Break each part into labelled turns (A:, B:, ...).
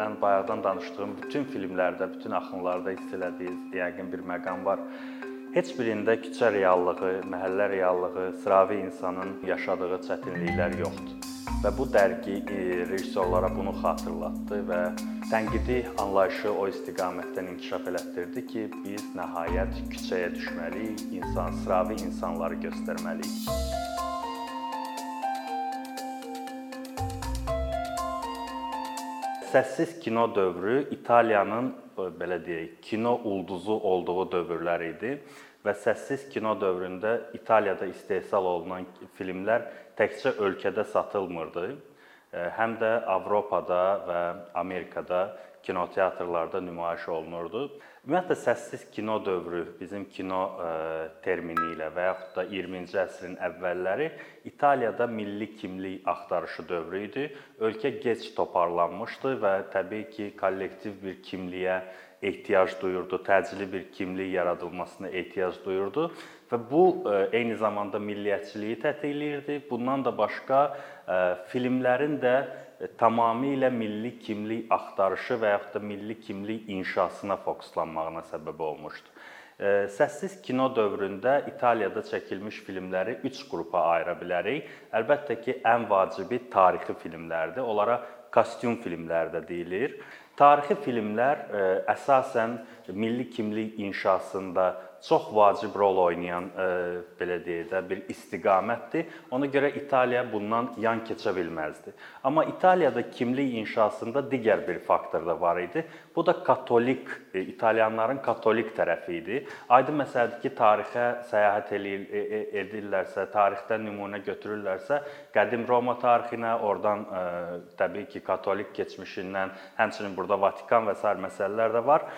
A: mən bayaqdan danışdığım bütün filmlərdə, bütün axınlarda hiss elədiyiniz yəqin bir məqam var. Heç birində küçə reallığı, məhəllə reallığı, sıravi insanın yaşadığı çətinliklər yoxdur. Və bu dərgi e, rejissorlara bunu xatırlatdı və tənqidi anlayışı o istiqamətdən inkişaf elətdirdi ki, biz nəhayət küçəyə düşməliyik, insan, sıravi insanları göstərməliyik. Səssiz kino dövrü İtaliyanın belə deyək, kino ulduzu olduğu dövrlər idi və səssiz kino dövründə İtaliyada istehsal olunan filmlər təkcə ölkədə satılmırdı, həm də Avropada və Amerikada kinoteatrlarda nümayiş olunurdu. Ümumiyyətlə səssiz kino dövrü bizim kino e, termini ilə və yaxud da 20-ci əsrin əvvəlləri İtaliyada milli kimlik axtarışı dövrü idi. Ölkə gec toparlanmışdı və təbii ki, kollektiv bir kimliyə ehtiyac duyurdu, təcili bir kimlik yaradılmasına ehtiyac duyurdu və bu e, eyni zamanda milliyyətçiliyi tətiqləyirdi. Bundan da başqa e, filmlərin də E, tamamilə milli kimlik axtarışı və yaxud da milli kimlik inşasına fokuslanmağına səbəb olmuşdu. Səssiz kino dövründə İtaliyada çəkilmiş filmləri 3 qrupa ayıra bilərik. Əlbəttə ki, ən vacibi tarixi filmlərdir. Onlara kostyum filmləri də deyilir. Tarixi filmlər e, əsasən milli kimlik inşasında çox vacib rol oynayan e, belə deyək də bir istiqamətdir. Ona görə İtaliya bundan yan keçə bilməzdi. Amma İtaliyada kimlik inşasında digər bir faktor da var idi. Bu da katolik e, İtalyanların katolik tərəfi idi. Aydın məsələdir ki, tarixə səyahət e, e, edirlərsə, tarixdən nümunə götürürlərsə, qədim Roma tarixinə, oradan ə, təbii ki, katolik keçmişindən, həmçinin burada Vatikan və sair məsələlər də var.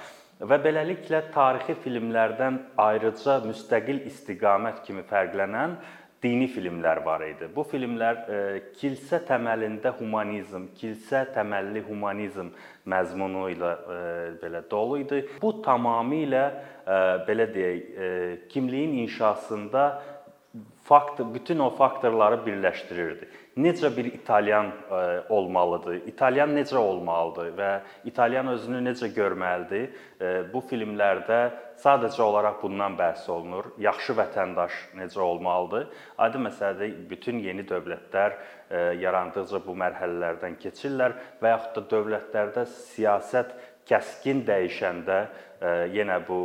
A: Və beləliklə tarixi filmlərdən ayrıca müstəqil istiqamət kimi fərqlənən dini filmlər var idi. Bu filmlər e, kilsə təməlində humanizm, kilsə təməlli humanizm məzmunu ilə e, belə dolu idi. Bu tamamilə e, belə deyək, e, kimliyin inşasında fakt bütün o faktorları birləşdirirdi necə bir italyan e, olmalıdır, italyan necə olmalıdır və italyan özünü necə görməlidir? E, bu filmlərdə sadəcə olaraq bundan bəhs olunur. Yaxşı vətəndaş necə olmalıdır? Aydın məsələdir, bütün yeni dövlətlər e, yarandıqca bu mərhələlərdən keçirlər və yaxud da dövlətlərdə siyasət kəskin dəyişəndə yenə bu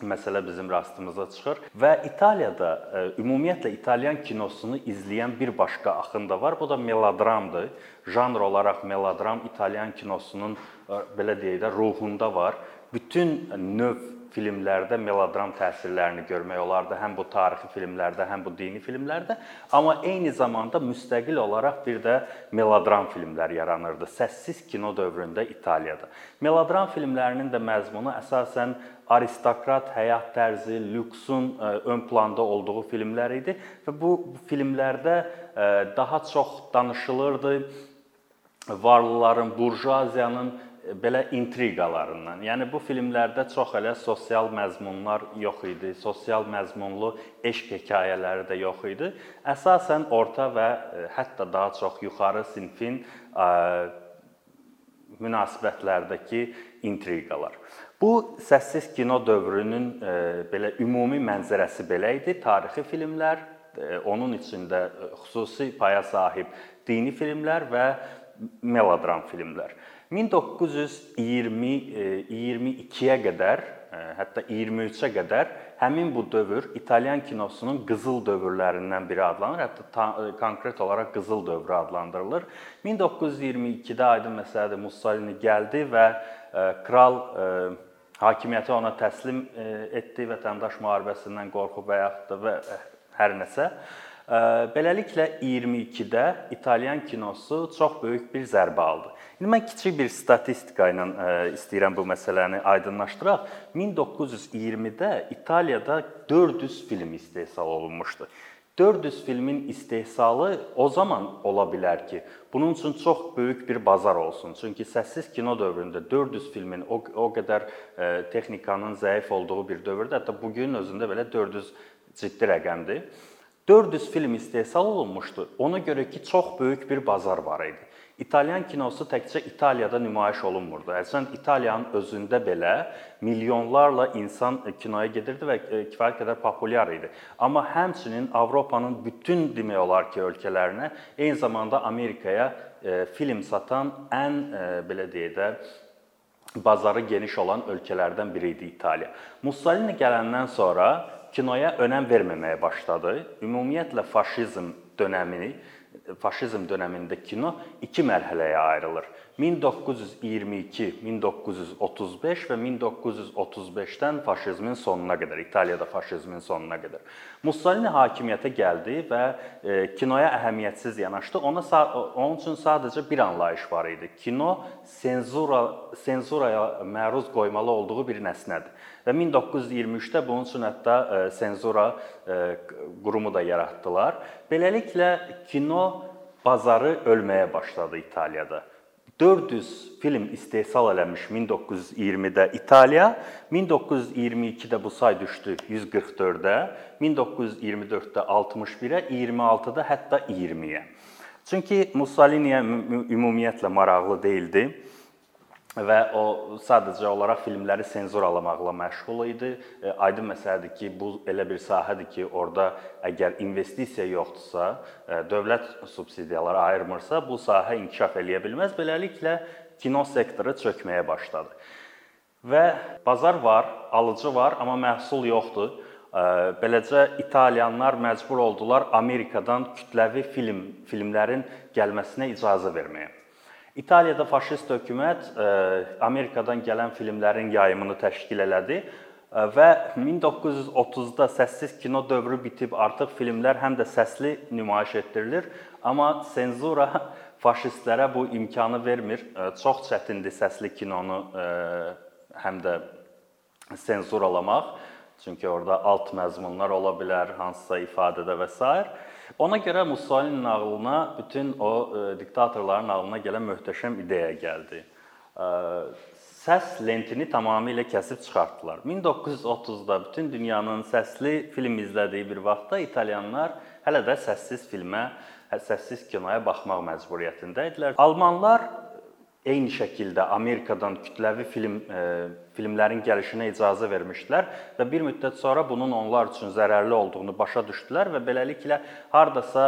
A: məsələ bizim rastımıza çıxır və İtaliyada e, ümumiyyətlə İtalyan kinosunu izləyən bir başqa axın da var. Bu da melodramdır. Janr olaraq melodram İtalyan kinosunun e, belə deyək də ruhunda var. Bütün növ filmlərdə melodram təsirlərini görmək olardı, həm bu tarixi filmlərdə, həm bu dini filmlərdə, amma eyni zamanda müstəqil olaraq bir də melodram filmlər yaranırdı. Səssiz kino dövründə İtaliyada. Melodram filmlərinin də məzmunu əsasən aristokrat həyat tərzi, lüksun e, ön planda olduğu filmlər idi və bu filmlərdə e, daha çox danışılırdı varlıların, burjuaziyanın belə intriqalarından. Yəni bu filmlərdə çox elə sosial məzmunlar yox idi, sosial məzmunlu eşq hekayələri də yox idi. Əsasən orta və e, hətta daha çox yuxarı sinfin e, münasibətlərdəki intriqalar. Bu səssiz kino dövrünün e, belə ümumi mənzərəsi belə idi. Tarixi filmlər, onun içində xüsusi paya sahib dini filmlər və melodram filmlər. 1920-22-yə e, qədər, e, hətta 23-ə qədər həmin bu dövr İtalyan kinosunun qızıl dövrlərindən biri adlanır. Hətta ta, e, konkret olaraq qızıl dövrü adlandırılır. 1922-də aydın məsələdir Mussolini gəldi və kral hakimiyyəti ona təslim etdi vətəndaş müharibəsindən qorxub və yaxud da və hər nəsə. Beləliklə 22-də İtalyan kinosu çox böyük bir zərbə aldı. İndi mən kiçik bir statistika ilə istəyirəm bu məsələni aydınlaşdıraq. 1920-də İtaliyada 400 film istehsal olunmuşdu. 400 filmin istehsalı o zaman ola bilər ki, bunun üçün çox böyük bir bazar olsun. Çünki səssiz kino dövründə 400 filmin o, o qədər e, texnikanın zəif olduğu bir dövrdə, hətta bu gün özündə belə 400 ciddi rəqəmdir. 400 film istehsal olunmuşdu. Ona görə ki, çox böyük bir bazar var idi. İtalyan kinosu təkcə İtaliyada nümayiş olunmurdu. Əslən İtaliyanın özündə belə milyonlarla insan kinoya gedirdi və e, kifayət qədər populyar idi. Amma həmçinin Avropanın bütün demək olar ki, ölkələrinə, eyni zamanda Amerikaya e, film satan ən e, belə deyək də bazarı geniş olan ölkələrdən biri idi İtaliya. Mussolini gələndən sonra kinoya önəm verməməyə başladı. Ümumiyyətlə faşizm dönəmini faşizm dövründə kino iki mərhələyə ayrılır. 1922, 1935 və 1935-dən faşizmin sonuna qədər, İtaliyada faşizmin sonuna qədər. Mussolini hakimiyyətə gəldi və e, kinoya əhəmiyyətsiz yanaşdı. Ona onun üçün sadəcə bir anlayış var idi. Kino senzura senzuraya məruz qoymalı olduğu bir nəsnədir. Və 1923-də bunun üçün hətta e, senzura e, qurumu da yaratdılar. Beləliklə kino bazarı ölməyə başladı İtaliyada. 400 film istehsal eləmiş 1920-də İtaliya, 1922-də bu say düşdü 144-ə, 1924-də 61-ə, 26-da hətta 20-yə. Çünki Mussoliniyə ümumiyyətlə maraqlı değildi və o sadəcə olaraq filmləri senzuralamaqla məşğul idi. E, aydın məsələdir ki, bu elə bir sahədir ki, orada əgər investisiya yoxdursa, e, dövlət subsidiyaları ayırmırsa, bu sahə inkişaf eləyə bilməz. Beləliklə kino sektoru çökməyə başladı. Və bazar var, alıcı var, amma məhsul yoxdur. E, beləcə italyanlar məcbur oldular Amerikadan kütləvi film filmlərin gəlməsinə icazə verməyə. İtaliyada faşist hökumət e, Amerikadan gələn filmlərin yayımını təşkil elədi e, və 1930-da səssiz kino dövrü bitib artıq filmlər həm də səsli nümayiş etdirilir, amma senzura faşistlərə bu imkanı vermir. E, çox çətindir səsli kinonu həm də senzuralamaq. Çünki orada alt məzmunlar ola bilər, hansısa ifadədə və s. Ona görə Mussolinin ağlına bütün o e, diktatorların ağlına gələn möhtəşəm ideya gəldi. E, səs lentini tamamilə kəsib çıxartdılar. 1930-da bütün dünyanın səsli film izlədiyi bir vaxtda italyanlar hələ də səssiz filmə, səssiz kinoya baxmaq məcburiyyətində idilər. Almanlar eyni şəkildə Amerikadan kütləvi film e, filmlərin gəlişinə icazə vermişdilər və bir müddət sonra bunun onlar üçün zərərli olduğunu başa düşdülər və beləliklə hardasa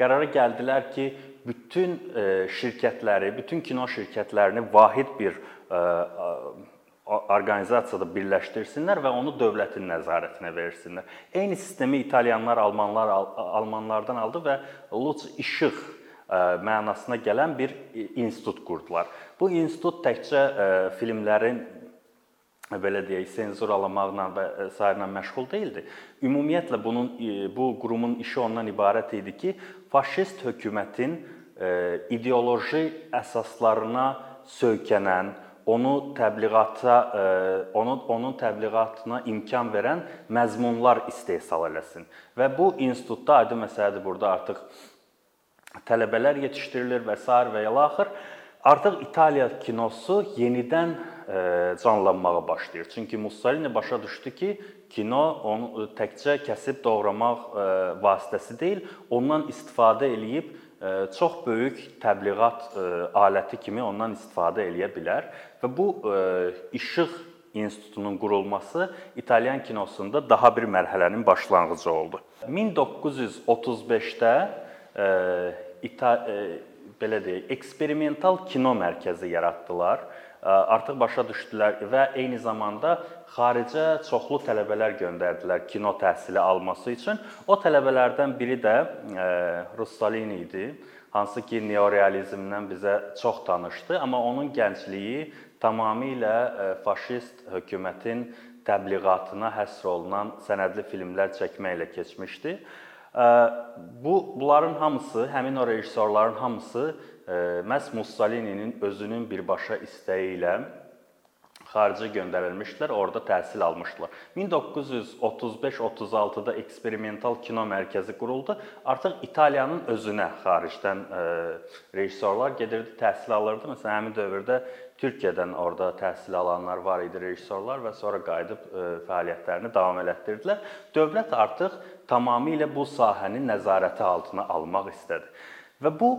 A: qərara gəldilər ki, bütün e, şirkətləri, bütün kino şirkətlərini vahid bir e, orqanizasiyada birləşdirsinlər və onu dövlətin nəzarətinə versinlər. Eyni sistemi italyanlar, almanlar almanlardan aldı və Lutz İşıq mənasına gələn bir institut qurdular. Bu institut təkcə filmlərin belə deyək, senzuralamaqla və sairə məşğul deyildi. Ümumiyyətlə bunun bu qurumun işi ondan ibarət idi ki, faşist hökumətin ideoloji əsaslarına söykənən, onu təbliğata, onu onun təbliğatına imkan verən məzmunlar istehsal eləsin. Və bu institutda aydın məsələdir burada artıq tələbələr yetişdirilir və s. və ilaxır. Artıq İtaliya kinosu yenidən e, canlanmağa başlayır. Çünki Mussolini başa düşdü ki, kino onu təkcə kəsib doğramaq e, vasitəsi deyil, ondan istifadə eləyib e, çox böyük təbliğat aləti kimi ondan istifadə eləyə bilər və bu işıq institutunun qurulması İtalyan kinosunda daha bir mərhələnin başlanğıcı oldu. 1935-də ita belə deyək, eksperimental kino mərkəzi yaratdılar. Artıq başa düşdülər və eyni zamanda xaricə çoxlu tələbələr göndərdilər kino təhsili alması üçün. O tələbələrdən biri də Russalini idi, hansı ki neorealizmdən bizə çox tanışdı, amma onun gəncliyi tamamilə faşist hökumətin təbliğatına həsr olunan sənədli filmlər çəkməklə keçmişdi. Bu bunların hamısı, həmin o rejissorların hamısı məhz Mussolini-nin özünün birbaşa istəyi ilə xaricə göndərilmişdilər, orada təhsil almışdılar. 1935-36-da eksperimental kino mərkəzi quruldu. Artıq İtaliyanın özünə xaricdən rejissorlar gedirdi, təhsil alırdı. Məsələn, həmin dövrdə Türkiyədən orada təhsil alanlar var idi, rejissorlar və sonra qayıdıb e, fəaliyyətlərini davam elətdirdilər. Dövlət artıq tamamilə bu sahəni nəzarəti altına almaq istədi. Və bu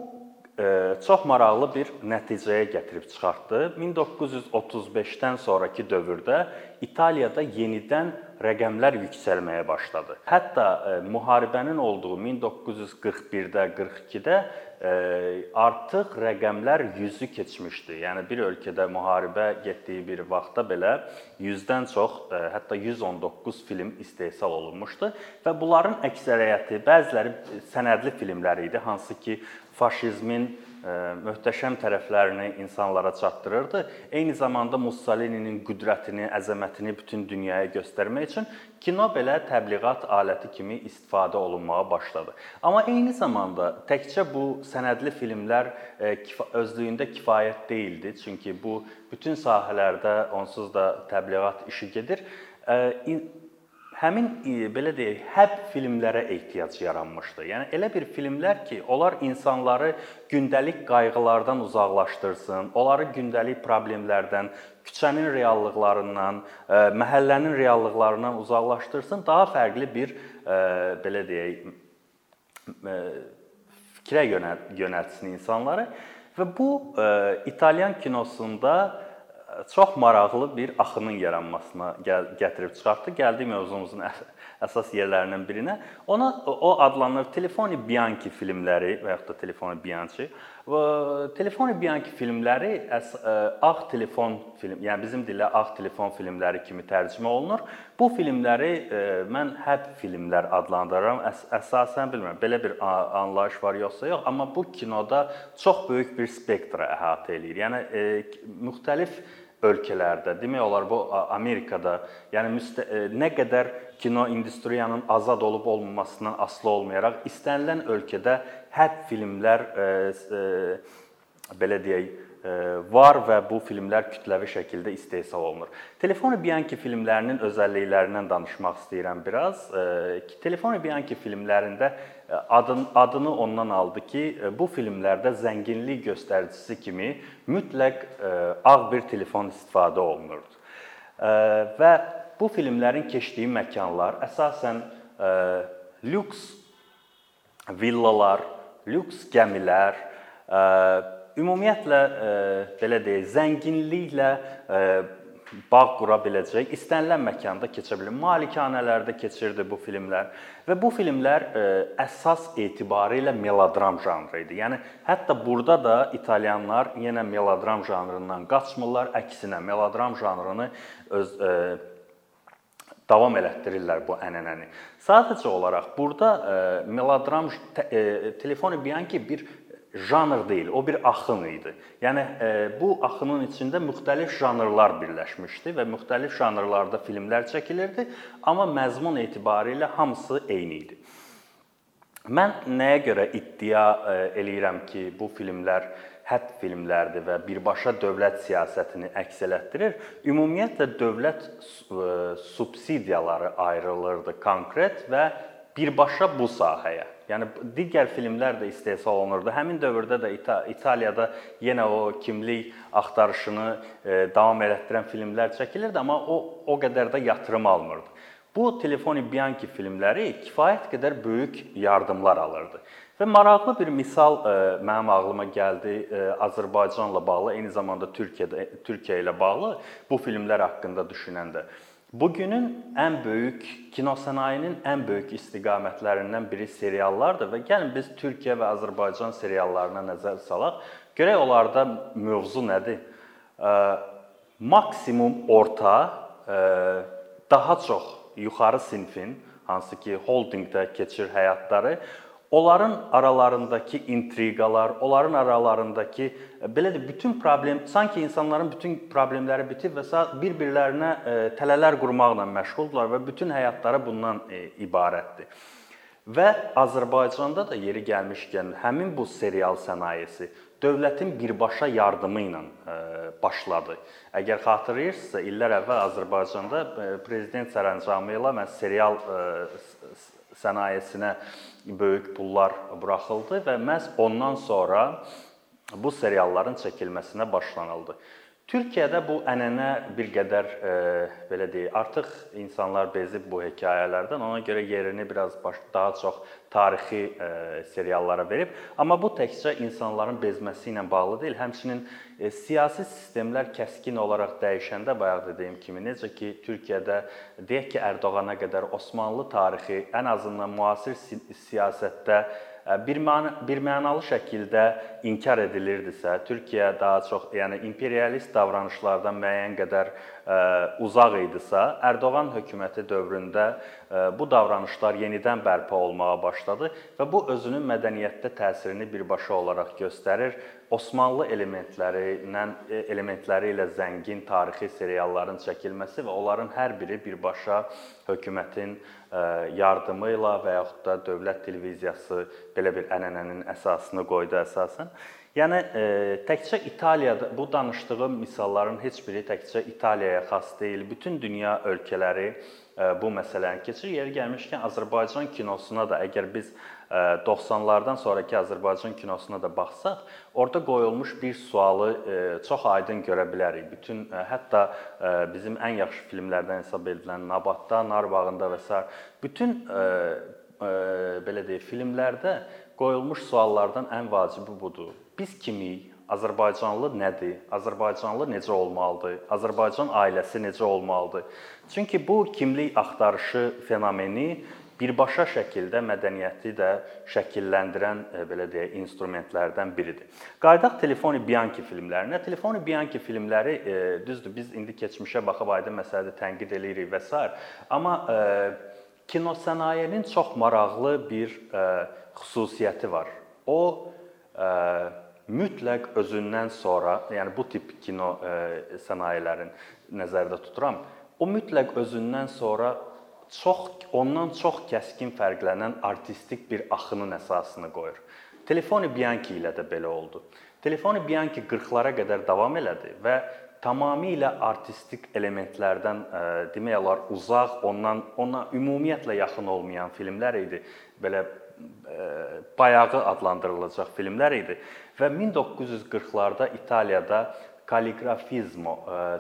A: e, çox maraqlı bir nəticəyə gətirib çıxartdı. 1935-dən sonrakı dövrdə İtaliyada yenidən rəqəmlər yüksəlməyə başladı. Hətta müharibənin olduğu 1941-də, 42-də artıq rəqəmlər 100-ü keçmişdi. Yəni bir ölkədə müharibə getdiyi bir vaxtda belə 100-dən çox, hətta 119 film istehsal olunmuşdu və bunların əksəriyyəti, bəziləri sənədli filmlər idi, hansı ki faşizmin möhtəşəm tərəflərini insanlara çatdırırdı. Eyni zamanda Mussolini-nin qüdrətini, əzəmətini bütün dünyaya göstərmək üçün kino belə təbliğat aləti kimi istifadə olunmağa başladı. Amma eyni zamanda təkcə bu sənədli filmlər özlüyündə kifayət deyildi, çünki bu bütün sahələrdə onsuz da təbliğat işi gedir həmin belə deyək, həb filmlərə ehtiyac yaranmışdı. Yəni elə bir filmlər ki, onlar insanları gündəlik qayğılardan uzaqlaşdırsın, onları gündəlik problemlərdən, küçənin reallıqlarından, məhəllənin reallıqlarından uzaqlaşdırsın, daha fərqli bir belə deyək fikrə yönəltsin insanları. Və bu İtalyan kinosunda çox maraqlı bir axının yaranmasına gətirib çıxartdı. Gəldik mövzumuzun əsas yerlərindən birinə. Ona o adlanır Telefoni Bianchi filmləri və yaxud da Telefoni Bianchi. Və Telefoni Bianchi filmləri əs, ağ telefon film, yəni bizim dillə ağ telefon filmləri kimi tərcümə olunur. Bu filmləri mən həb filmlər adlandırıram. Əs əsasən bilmirəm, belə bir anlayış var yoxsa yox, amma bu kinoda çox böyük bir spektra əhatə eləyir. Yəni e, müxtəlif ölkələrdə, demək olar bu Amerikada, yəni müstə, e, nə qədər kino industriyanın azad olub olmamasından asılı olmayaraq istənilən ölkədə həb filmlər e, e, belə deyək e, var və bu filmlər kütləvi şəkildə istehsal olunur. Telefoni Bianchi filmlərinin özəlliklərindən danışmaq istəyirəm biraz. Telefoni Bianchi filmlərində adın, adını ondan aldı ki, e, bu filmlərdə zənginlik göstəricisi kimi mütləq e, ağ bir telefon istifadə olunurdu. E, və bu filmlərin keçdiyi məkanlar əsasən lüks villalar, lüks gəmilər, ümumiyyətlə belə deyək, zənginliklə bağ qura biləcək, istənilən məkanda keçə bilər. Malikanələrdə keçirdi bu filmlər və bu filmlər ə, e, əsas etibarilə melodram janrı idi. Yəni hətta burada da italyanlar yenə melodram janrından qaçmırlar, əksinə melodram janrını öz ə, e, davam elətdirirlər bu ənənəni. Sadəcə olaraq burada e, melodram ə, telefonu Bianchi bir janr deyil, o bir axın idi. Yəni e, bu axının içində müxtəlif janrlar birləşmişdi və müxtəlif janrlarda filmlər çəkilirdi, amma məzmun etibarilə hamısı eyni idi. Mən nəyə görə iddia e, eləyirəm ki, bu filmlər həbb filmlərdir və birbaşa dövlət siyasətini əks elətdirir. Ümumiyyətlə dövlət e, subsidiyaları ayrılırdı konkret və birbaşa bu sahəyə. Yəni digər filmlər də istehsal olunurdu. Həmin dövrdə də İtaliyada yenə o kimlik axtarışını e, davam elətdirən filmlər çəkilirdi, amma o o qədər də yatırım almırdı. Bu Telefoni Bianchi filmləri kifayət qədər böyük yardımlar alırdı. Və maraqlı bir misal ə, e, mənim ağlıma gəldi ə, e, Azərbaycanla bağlı, eyni zamanda Türkiyədə Türkiyə ilə bağlı bu filmlər haqqında düşünəndə. Bugünün ən böyük kino sənayesinin ən böyük istiqamətlərindən biri seriallardır və gəlin biz Türkiyə və Azərbaycan seriallarına nəzər salaq. Görək onlarda mövzu nədir? Maksimum orta, daha çox yuxarı sinfin, hansı ki holdinqdə keçir həyatları, onların aralarındakı intriqalar, onların aralarındakı e, belə də bütün problem sanki insanların bütün problemləri bitib və bir-birlərinə e, tələlər qurmaqla məşğuldular və bütün həyatları bundan e, ibarətdir. Və Azərbaycanda da yeri gəlmişkən həmin bu serial sənayesi dövlətin birbaşa yardımı ilə başladı. Əgər xatırlayırsınızsa, illər əvvəl Azərbaycanda prezident sərəncamı ilə mən serial sənayesinə böyük pullar buraxıldı və məhz ondan sonra bu serialların çəkilməsinə başlanıldı. Türkiyədə bu ənənə bir qədər e, belə deyək, artıq insanlar bezib bu hekayələrdən. Ona görə yerini biraz baş, daha çox tarixi e, seriallara verib. Amma bu təkcə insanların bezməsi ilə bağlı deyil, həmçinin e, siyasi sistemlər kəskin olaraq dəyişəndə bayaq dediyim kimi, necə ki Türkiyədə deyək ki, Ərdoğana qədər Osmanlı tarixi ən azından müasir si siyasətdə bir məna bir mənalı şəkildə inkar edilirdisə, Türkiyə daha çox, yəni imperialist davranışlardan müəyyən qədər uzaq idisə, Ərdoğan hökuməti dövründə bu davranışlar yenidən bərpa olmağa başladı və bu özünün mədəniyyətdə təsirini birbaşa olaraq göstərir. Osmanlı elementlərindən elementləri ilə zəngin tarixi serialların çəkilməsi və onların hər biri birbaşa hökumətin yardımı ilə və yaxud da dövlət televiziyası belə bir ənənənin əsasını qoydu əsasən. Yəni e, təkcə İtaliyada bu danışdığım misalların heç biri təkcə İtaliyaya xas deyil. Bütün dünya ölkələri e, bu məsələni keçir. Yeri gəlmişkən Azərbaycan kinosuna da əgər biz e, 90-lardan sonrakı Azərbaycan kinosuna da baxsaq, orada qoyulmuş bir sualı çox aydın görə bilərik. Bütün hətta bizim ən yaxşı filmlərdən hesab edilən Nabatda, Nar bağında və s. bütün belə deyək, filmlərdə qoyulmuş suallardan ən vacibi budur biz kimik? Azərbaycanlı nədir? Azərbaycanlı necə olmalıdır? Azərbaycan ailəsi necə olmalıdır? Çünki bu kimlik axtarışı fenomeni birbaşa şəkildə mədəniyyəti də şəkilləndirən e, belə deyək instrumentlərdən biridir. Qaydaq Telefoni Bianchi filmlərinə. Telefoni Bianchi filmləri e, düzdür, biz indi keçmişə baxıb aydın məsələdə tənqid eləyirik və s. amma e, kino sənayesinin çox maraqlı bir xüsusiyyəti var. O mütləq özündən sonra, yəni bu tip kino sənayelerin nəzərdə tuturam. O mütləq özündən sonra çox ondan çox kəskin fərqlənən artistik bir axının əsasını qoyur. Telefoni Bianchi ilə də belə oldu. Telefoni Bianchi 40-lara qədər davam elədi və tamamilə artistik elementlərdən e, demək olar uzaq, ondan ona ümumiyyətlə yaxın olmayan filmlər idi. Belə bayağı adlandırılacaq filmlər idi və 1940-larda İtaliyada kalligrafizmo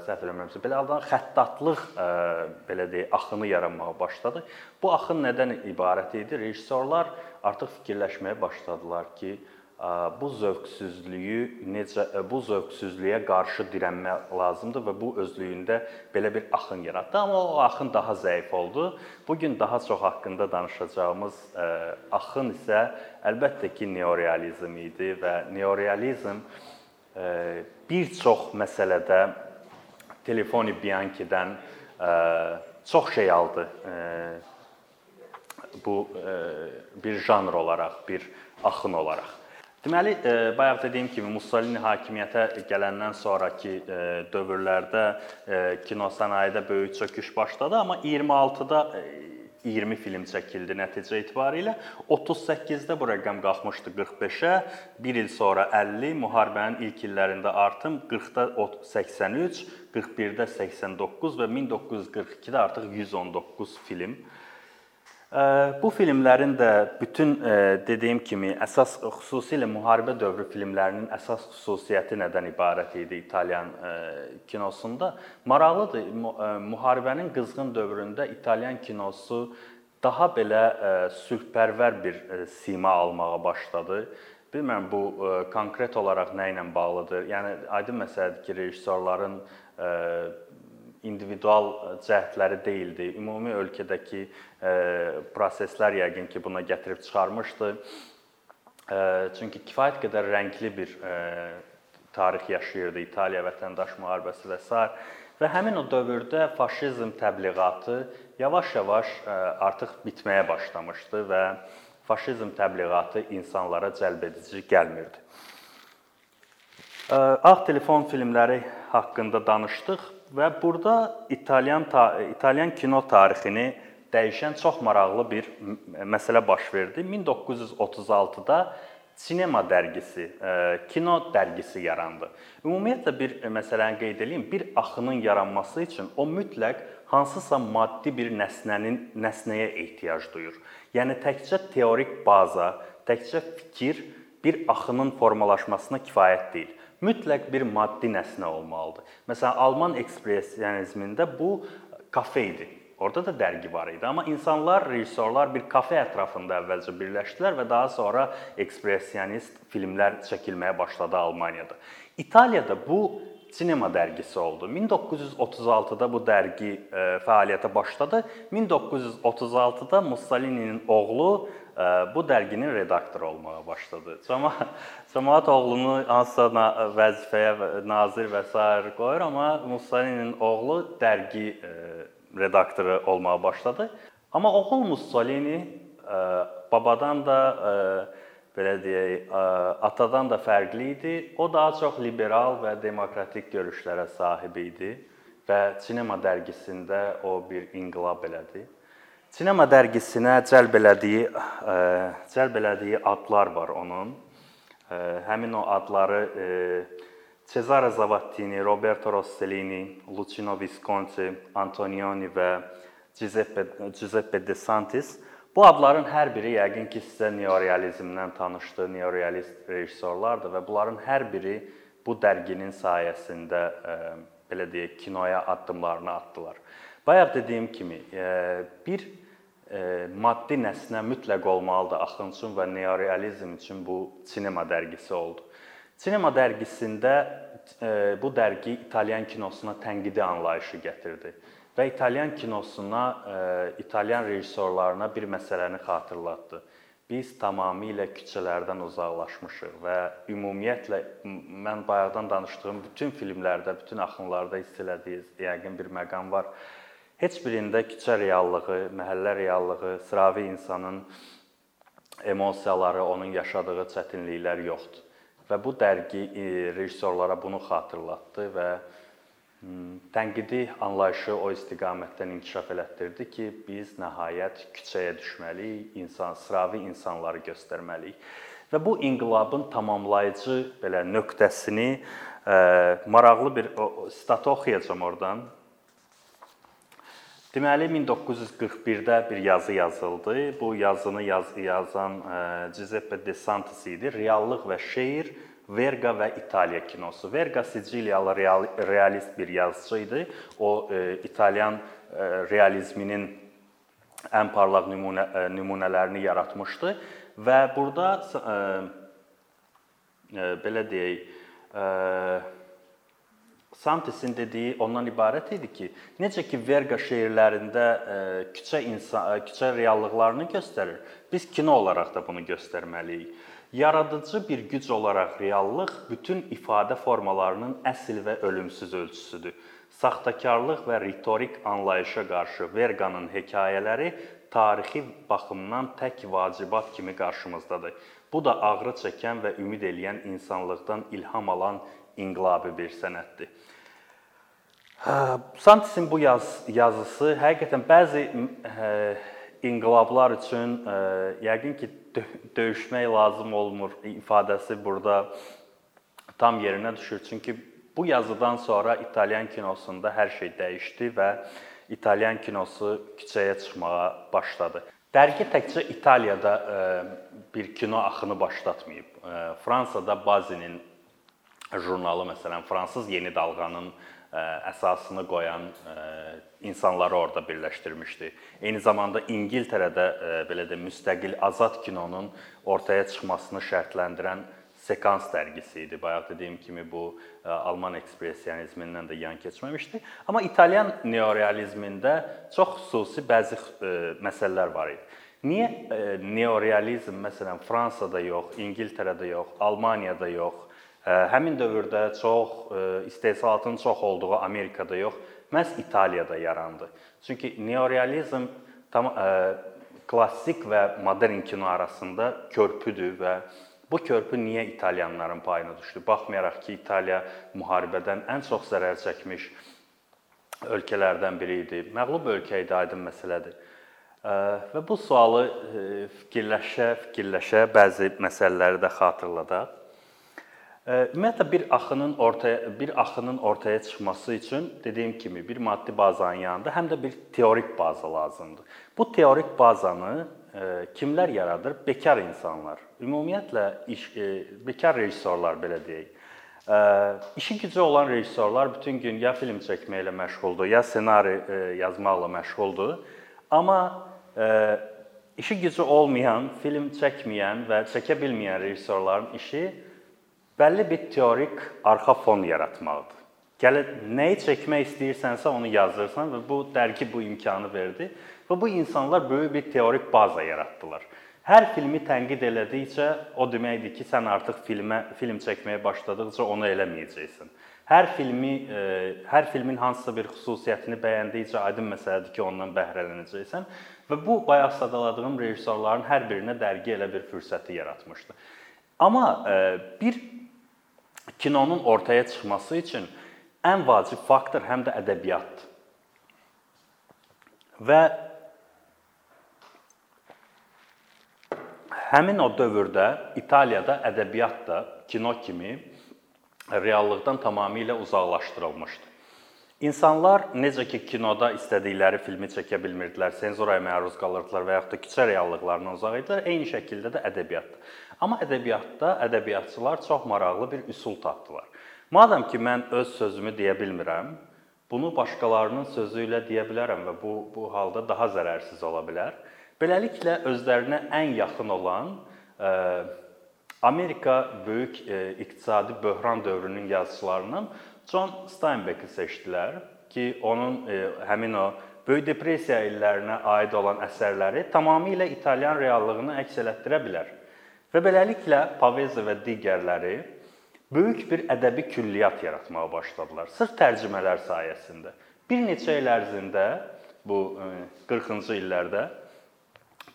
A: səhv eləmirəmsə belə adlanan xəttatlıq belə deyək axını yaranmağa başladı. Bu axın nədən ibarət idi? Rejissorlar artıq fikirləşməyə başladılar ki, bu zövqsüzlüyü necə bu zövqsüzlüyə qarşı dirənmək lazımdır və bu özlüyündə belə bir axın yaratdı. Amma o axın daha zəif oldu. Bu gün daha çox haqqında danışacağımız axın isə əlbəttə ki, neorealizm idi və neorealizm bir çox məsələdə Telefoni Bianchi-dən çox şey aldı. Bu bir janr olaraq, bir axın olaraq. Deməli, e, bayaq dediyim kimi Mussolini hakimiyyətə gələndən sonrakı e, dövrlərdə e, kino sənayedə böyük çöküş başladı, amma 26-da 20 film çəkildi nəticə etibarilə. 38-də bu rəqəm qalxmışdı 45-ə, 1 il sonra 50, müharibənin ilk illərində artım 40-da 83, 41-də 89 və 1942-də artıq 119 film Bu filmlərin də bütün dediyim kimi əsas xüsusilə müharibə dövrü filmlərinin əsas xüsusiyyəti nədən ibarət idi İtalyan kinosunda? Maraqlıdır, müharibənin qızğın dövründə İtalyan kinosu daha belə sülhpərvər bir sima almağa başladı. Bilmirəm bu konkret olaraq nə ilə bağlıdır? Yəni aydın məsələdir ki, rejissorların individual e, cəhdləri deyildi. Ümumi ölkədəki e, proseslər yəqin ki, buna gətirib çıxarmışdı. E, çünki kifayət qədər rəngli bir tarix yaşayırdı İtaliya vətəndaş müharibəsi və s. və həmin o dövrdə faşizm təbliğatı yavaş-yavaş artıq bitməyə başlamışdı və faşizm təbliğatı insanlara cəlbedici gəlmirdi. Ağ telefon filmləri haqqında danışdıq. Və burada İtalyan İtalyan kino tarixini dəyişən çox maraqlı bir məsələ baş verdi. 1936-da Sinema dərgisi, e, kino dərgisi yarandı. Ümumiyyətlə bir məsələni qeyd edeyim, bir axının yaranması üçün o mütləq hansısa maddi bir nəsnənin nəsnəyə ehtiyac duyur. Yəni təkcə teorik baza, təkcə fikir bir axının formalaşmasına kifayət deyil. Mütləq bir maddi nəsnə olmalıdır. Məsələn, Alman ekspressionizmində bu kafe idi. Orada da dərgi var idi, amma insanlar, rejissorlar bir kafe ətrafında əvvəlcə birləşdilər və daha sonra ekspressionist filmlər çəkilməyə başladı Almaniyada. İtaliyada bu sinema dərgisi oldu. 1936-da bu dərgi e, fəaliyyətə başladı. 1936-da Mussolini'nin oğlu e, bu dərginin redaktoru olmağa başladı. Cəmaət oğlunu hansısa vəzifəyə nazir və s. qoyur, amma Mussolini'nin oğlu dərgi e, redaktoru olmağa başladı. Amma oğul Mussolini babadan da belə deyək, atadan da fərqli idi. O daha çox liberal və demokratik görüşlərə sahib idi və Sinema dərgisində o bir inqilab elədi. Sinema dərgisinə cəlb elədiyi cəlb elədiyi adlar var onun. Həmin o adları Cesare Zavattini, Roberto Rossellini, Luciano Visconti, Antonioni və Giuseppe Giuseppe De Santis bu adların hər biri yəqin ki, sizə neorealizmdən tanışdı, neorealist rejissorlardır və bunların hər biri bu dərginin sayəsində e, belə deyək, kinoya addımlarını atdılar. Bayaq dediyim kimi, e, bir e, maddi nəsnə mütləq olmalıdır axın üçün və neorealizm üçün bu sinema dərgisi oldu. Sinema dərgisində bu dərgi İtalyan kinosuna tənqidi anlayışı gətirdi və İtalyan kinosuna, e, İtalyan rejissorlarına bir məsələni xatırlatdı. Biz tamamilə küçələrdən uzaqlaşmışıq və ümumiyyətlə mən bayaqdan danışdığım bütün filmlərdə, bütün axınlarda hiss elədiyiniz yəqin bir məqam var. Heç birində küçə reallığı, məhəllə reallığı, sıravi insanın emosiyaları, onun yaşadığı çətinliklər yoxdur. Və bu dərgi e, rejissorlara bunu xatırlatdı və tənqidi anlayışı o istiqamətdən inkişaf elətdirdi ki, biz nəhayət küçəyə düşməliyik, insan sıravi insanları göstərməliyik. Və bu inqilabın tamamlayıcı belə nöqtəsini ə, e, maraqlı bir statı oxuyacağam oradan. Deməli 1941-də bir yazı yazıldı. Bu yazını yaz yazan e, Giuseppe De Santis idi. Reallıq və şeir Verga və İtaliya kinosu. Verga Siciliyalı real, realist bir yazıcı idi. O e, İtalyan e, realizminin ən parlaq nümunə e, nümunələrini yaratmışdı və burada e, e, belə deyək, e, Santisin dediyi ondan ibarət idi ki, necə ki Verga şeirlərində e, küçə insan e, küçə reallıqlarını göstərir, biz kino olaraq da bunu göstərməliyik. Yaradıcı bir güc olaraq reallıq bütün ifadə formalarının əsl və ölümsüz ölçüsüdür. Saxtakarlıq və ritorik anlayışa qarşı Verganın hekayələri tarixi baxımdan tək vacibat kimi qarşımızdadır. Bu da ağrı çəkən və ümid eləyən insanlıqdan ilham alan inqilabi bir sənətdir. Santisin bu yaz, yazısı həqiqətən bəzi ə, inqilablar üçün ə, yəqin ki dö döyüşmək lazım olmur ifadəsi burada tam yerinə düşür. Çünki bu yazıdan sonra İtalyan kinosunda hər şey dəyişdi və İtalyan kinosu küçəyə çıxmağa başladı. Dərgi təkcə İtaliyada bir kino axını başlatmayıb. Fransada Bazinin jurnalı məsələn fransız yeni dalğanın əsasını qoyan insanları orada birləşdirmişdi. Eyni zamanda İngiltərədə belə də müstəqil azad kinonun ortaya çıxmasını şərtləndirən sekans dərgisi idi. Bayaq dediyim kimi bu Alman ekspressionizmindən də yan keçməmişdi. Amma İtalyan neorealizmində çox xüsusi bəzi məsələlər var idi. Niyə neorealizm məsələn Fransada yox, İngiltərədə yox, Almaniyada yox, Həmin dövrdə çox istehsalatın çox olduğu Amerikada yox, məhz İtaliyada yarandı. Çünki neorealizm tam klassik və modern kino arasında körpüdür və bu körpü niyə italyanların payına düşdü? Baxmayaraq ki, İtaliya müharibədən ən çox zərər çəkmiş ölkələrdən biri idi. Məğlub ölkə idi, aydın məsələdir. Və bu sualı fikirləşə, fikirləşə bəzi məsələləri də xatırladaq. Ümumiyyətlə bir axının ortaya bir axının ortaya çıxması üçün dediyim kimi bir maddi bazanın yanında həm də bir teorik baza lazımdır. Bu teorik bazanı kimlər yaradır? Bekar insanlar. Ümumiyyətlə iş bekar rejissorlar belə deyək. işi gücü olan rejissorlar bütün gün ya film çəkməklə məşğuldur, ya ssenari yazmaqla məşğuldur. Amma işi gücü olmayan, film çəkməyən və çəkə bilməyən rejissorların işi bəlli bir teorik arxa fon yaratmaqdır. Gələ nəyi çəkmək istəyirsənsə onu yazırsan və bu dərgi bu imkanı verdi və bu insanlar böyük bir teorik baza yaratdılar. Hər filmi tənqid elədikcə o deməkdir ki, sən artıq filmə film çəkməyə başladıqca onu eləməyəcəksən. Hər filmi e, hər filmin hansısa bir xüsusiyyətini bəyəndikcə aydın məsələdir ki, ondan bəhrələnəcəksən və bu bayaq sadaladığım rejissorların hər birinə dərgi elə bir fürsəti yaratmışdı. Amma e, bir kinonun ortaya çıxması üçün ən vacib faktor həm də ədəbiyyatdır. Və Həmin o dövrdə İtaliyada ədəbiyyat da kino kimi reallıqdan tamamilə uzaqlaşdırılmışdı. İnsanlar necə ki kinoda istədikləri filmi çəkə bilmirdilər, senzuraya məruz qalırdılar və yaxud da küçə reallıqlarından uzaq idilər, eyni şəkildə də ədəbiyyatda. Amma ədəbiyyatda ədəbiyyatçılar çox maraqlı bir üsul tapdılar. Madam ki mən öz sözümü deyə bilmirəm, bunu başqalarının sözü ilə deyə bilərəm və bu bu halda daha zərərsiz ola bilər. Beləliklə özlərinə ən yaxın olan e, Amerika böyük e, iqtisadi böhran dövrünün yazıçılarından John Steinbeck-i seçdilər ki, onun e, həmin o Böyük depressiya illərinə aid olan əsərləri tamamilə İtalyan reallığını əks etdirə bilər. Və beləliklə Pavese və digərləri böyük bir ədəbi külliyyat yaratmağa başladılar. Sırf tərcümələr sayəsində. Bir neçə il ərzində bu 40-cı illərdə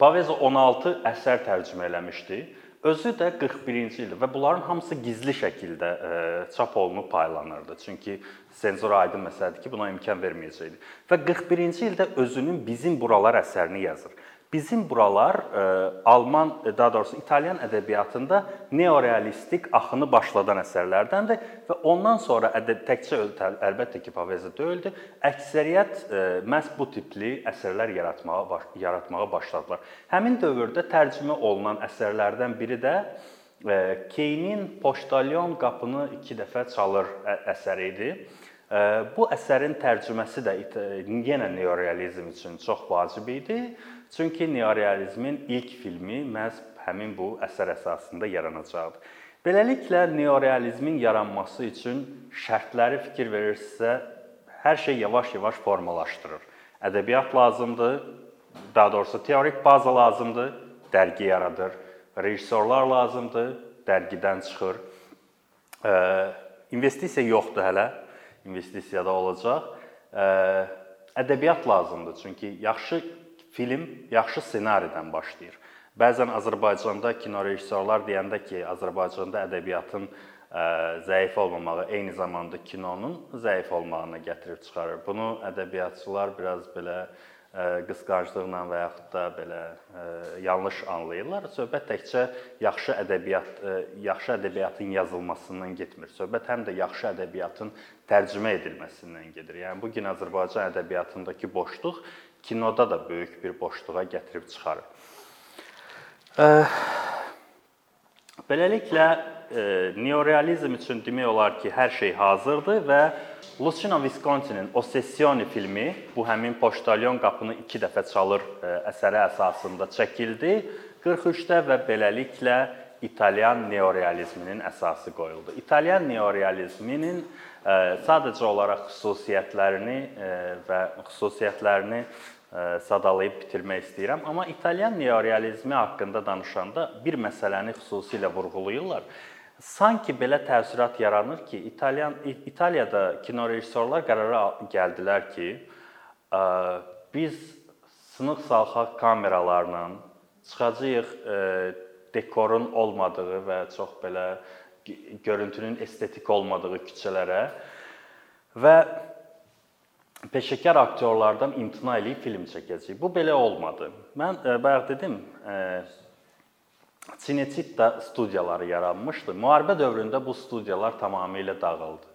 A: Pavese 16 əsər tərcümə eləmişdi. Özü də 41-ci ildir və bunların hamısı gizli şəkildə e, çap olunub paylanırdı. Çünki senzura aydın məsələdir ki, buna imkan verməyəcəkdi. Və 41-ci ildə özünün bizim buralar əsərini yazır. Bizim buralar e, Alman, e, daha doğrusu İtalyan ədəbiyyatında neorealistik axını başladan əsərlərdəndir və ondan sonra ədəb təkcə əlbəttə ki, Pavese deyildi, əksəriyyət e, məhz bu tipli əsərlər yaratmağa baş, yaratmağa başladılar. Həmin dövrdə tərcümə olunan əsərlərdən biri də Keynin Poçtalyon qapını 2 dəfə çalır əsəri idi. Bu əsərin tərcüməsi də yenə neorealizm üçün çox vacib idi. Çünki neorealizmin ilk filmi məhz həmin bu əsər əsasında yaranacaqdı. Beləliklə neorealizmin yaranması üçün şərtləri fikir verirsə, hər şey yavaş-yavaş formalaşdırır. Ədəbiyyat lazımdır, daha doğrusu teorik baza lazımdır, dərgi yaradır. Rejissorlar lazımdır, dərgidən çıxır. İnvestisiya yoxdur hələ, investisiya da olacaq. Ədəbiyyat lazımdır, çünki yaxşı Film yaxşı ssenaridən başlayır. Bəzən Azərbaycanda kino rejissorlar deyəndə ki, Azərbaycanda ədəbiyyatın ə, zəif olmamağı eyni zamanda kinonun zəif olmağına gətirib çıxarır. Bunu ədəbiyyatçılar biraz belə ə, qısqanclıqla və yaxud da belə ə, yanlış anlayırlar. Söhbət təkcə yaxşı ədəbiyyat, yaxşı ədəbiyyatın yazılmasından getmir. Söhbət həm də yaxşı ədəbiyyatın tərcümə edilməsindən gedir. Yəni bu gün Azərbaycan ədəbiyyatındakı boşluq kinoda da böyük bir boşluğa gətirib çıxarır. Beləliklə neorealizm üçün demək olar ki, hər şey hazırdır və Luciano Viscontinin Ossessioni filmi bu həmin Poçtalyon qapını 2 dəfə çalır əsəri əsasında çəkildi 43-də və beləliklə İtalyan neorealizminin əsası qoyuldu. İtalyan neorealizminin sadəcə olaraq xüsusiyyətlərini və xüsusiyyətlərini sadalayıb bitirmək istəyirəm. Amma İtalyan neorealizmi haqqında danışanda bir məsələni xüsusilə vurğulayırlar. Sanki belə təəssürat yaranır ki, İtalyan İtaliyada kino rejissorlar qərara gəldilər ki, biz sınıq salxaq kameralarla çıxacağıq dekorun olmadığı və çox belə görüntünün estetik olmadığı küçələrə və peşəkar aktyorlardan imtina eləyib film çəkəcəyik. Bu belə olmadı. Mən e, bayaq dedim, e, Cinecitta studiyaları yaranmışdı. Müharibə dövründə bu studiyalar tamamilə dağıldı.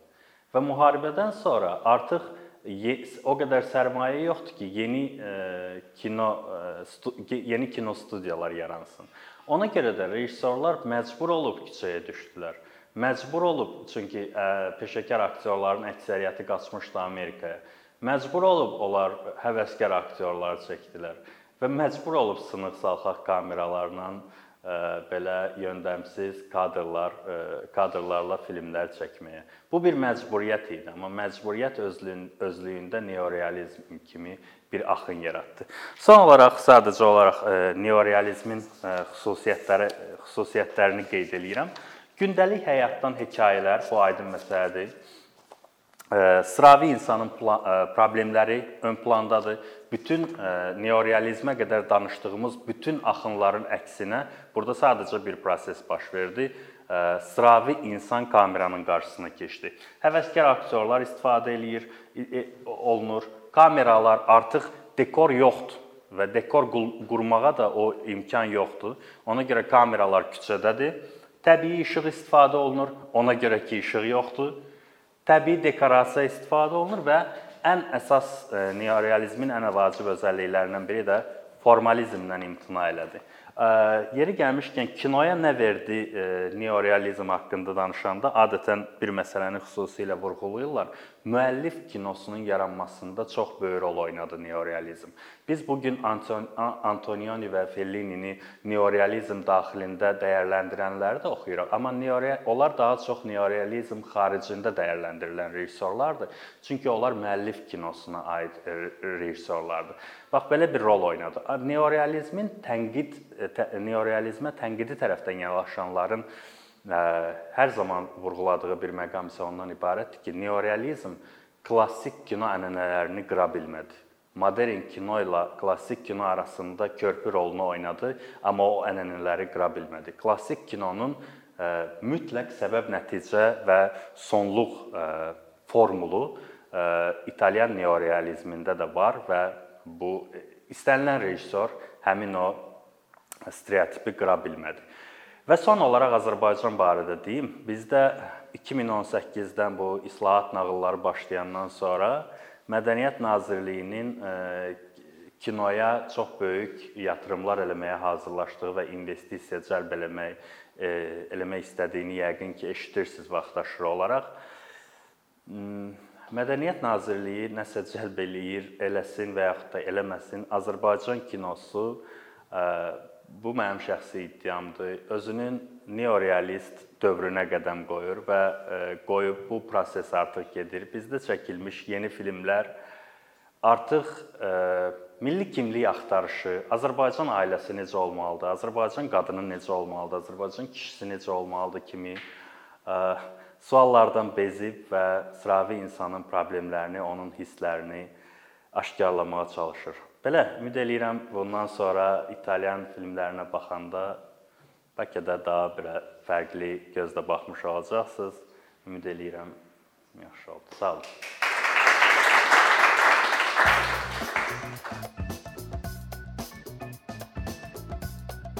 A: Və müharibədən sonra artıq o qədər sərmayə yoxdur ki, yeni e, kino yeni kino studiyalar yaransın. Ona görə də rejissorlar məcbur olub küçəyə düşdülər Məcbur olub, çünki ə, peşəkar aktyorların əksəriyyəti qaçmışdı Amerikaya. Məcbur olub onlar həvəskar aktyorlar çəkdilər və məcbur olub sınıq salxaq kameralarla ə, belə yöndəmsiz kadrlar, ə, kadrlarla filmlər çəkməyə. Bu bir məcburiyyət idi, amma məcburiyyət özlüyün, özlüyündə neorealizm kimi bir axın yaratdı. Son olaraq sadəcə olaraq ə, neorealizmin ə, xüsusiyyətləri xüsusiyyətlərini qeyd eləyirəm. Gündəlik həyatdan hekayələr bu aydın məsələdir sıravi insanın problemləri ön plandadır. Bütün neorealizmə qədər danışdığımız bütün axınların əksinə burada sadəcə bir proses baş verdi. Sıravi insan kameranın qarşısına keçdi. Həvəskar aktyorlar istifadə eləyir, olunur. Kameralar artıq dekor yoxdur və dekor qurmağa da o imkan yoxdur. Ona görə kameralar küçədədir. Təbii işıq istifadə olunur. Ona görə ki, işıq yoxdur təbii dekorasiya istifadə olunur və ən əsas e, neorealizmin ən vacib özəlliklərindən biri də formalizmdən imtina elədi. Yeri gəlmişkən kinoya nə verdi neorealizm haqqında danışanda adətən bir məsələni xüsusilə vurğulayırlar. Müəllif kinosunun yaranmasında çox böyük rol oynadı neorealizm. Biz bu gün Antonioni və Fellinini neorealizm daxilində dəyərləndirənləri də oxuyuruq, amma neoreal onlar daha çox neorealizm xaricində dəyərləndirilən rejissorlardır. Çünki onlar müəllif kinosuna aid rejissorlardır. Bax belə bir rol oynadı. Neorealizmin tənqid neorealizmə tənqidi tərəfdən yanaşanların hər zaman vurğuladığı bir məqam isə ondan ibarətdir ki, neorealizm klassik kino ənənələrini qıra bilmədi. Modern kino ilə klassik kino arasında körpü rolunu oynadı, amma o ənənələri qıra bilmədi. Klassik kinonun mütləq səbəb-nəticə və sonluq formulu İtalyan neorealizmində də var və bu istənilən rejissor həmin o stereotipi qıra bilmədi. Və son olaraq Azərbaycan barədə deyim. Bizdə 2018-dən bu islahat nağılları başlayandan sonra Mədəniyyət Nazirliyinin e, kinoya çox böyük yatırımlar eləməyə hazırlaşdığı və investisiya cəlb eləmək e, eləmək istədiyini yəqin ki, eşidirsiniz vaxtaşırı olaraq. Hmm, Mədəniyyət Nazirliyi nəsə cəlb eləyir, eləsin və yaxud da eləməsin, Azərbaycan kinosu bu mənim şəxsi iddiamdır. Özünün neorealist dövrünə qədəm qoyur və qoyub bu proses artıq gedir. Bizdə çəkilmiş yeni filmlər artıq milli kimlik axtarışı, Azərbaycan ailəsi necə olmalıdır, Azərbaycan qadını necə olmalıdır, Azərbaycan kişisi necə olmalıdır kimi suallardan bezib və sıravi insanın problemlərini, onun hisslərini aşkarlamağa çalışır. Belə ümid eləyirəm bundan sonra İtalyan filmlərinə baxanda bəlkə də daha bir fərqli gözlə baxmış olacaqsınız. Ümid eləyirəm yaxşı oldu. Sağ olun.